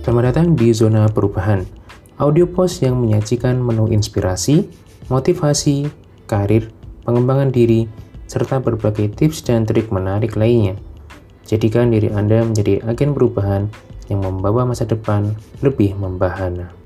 Selamat datang di Zona Perubahan, audio post yang menyajikan menu inspirasi, motivasi, karir, pengembangan diri, serta berbagai tips dan trik menarik lainnya. Jadikan diri Anda menjadi agen perubahan yang membawa masa depan lebih membahana.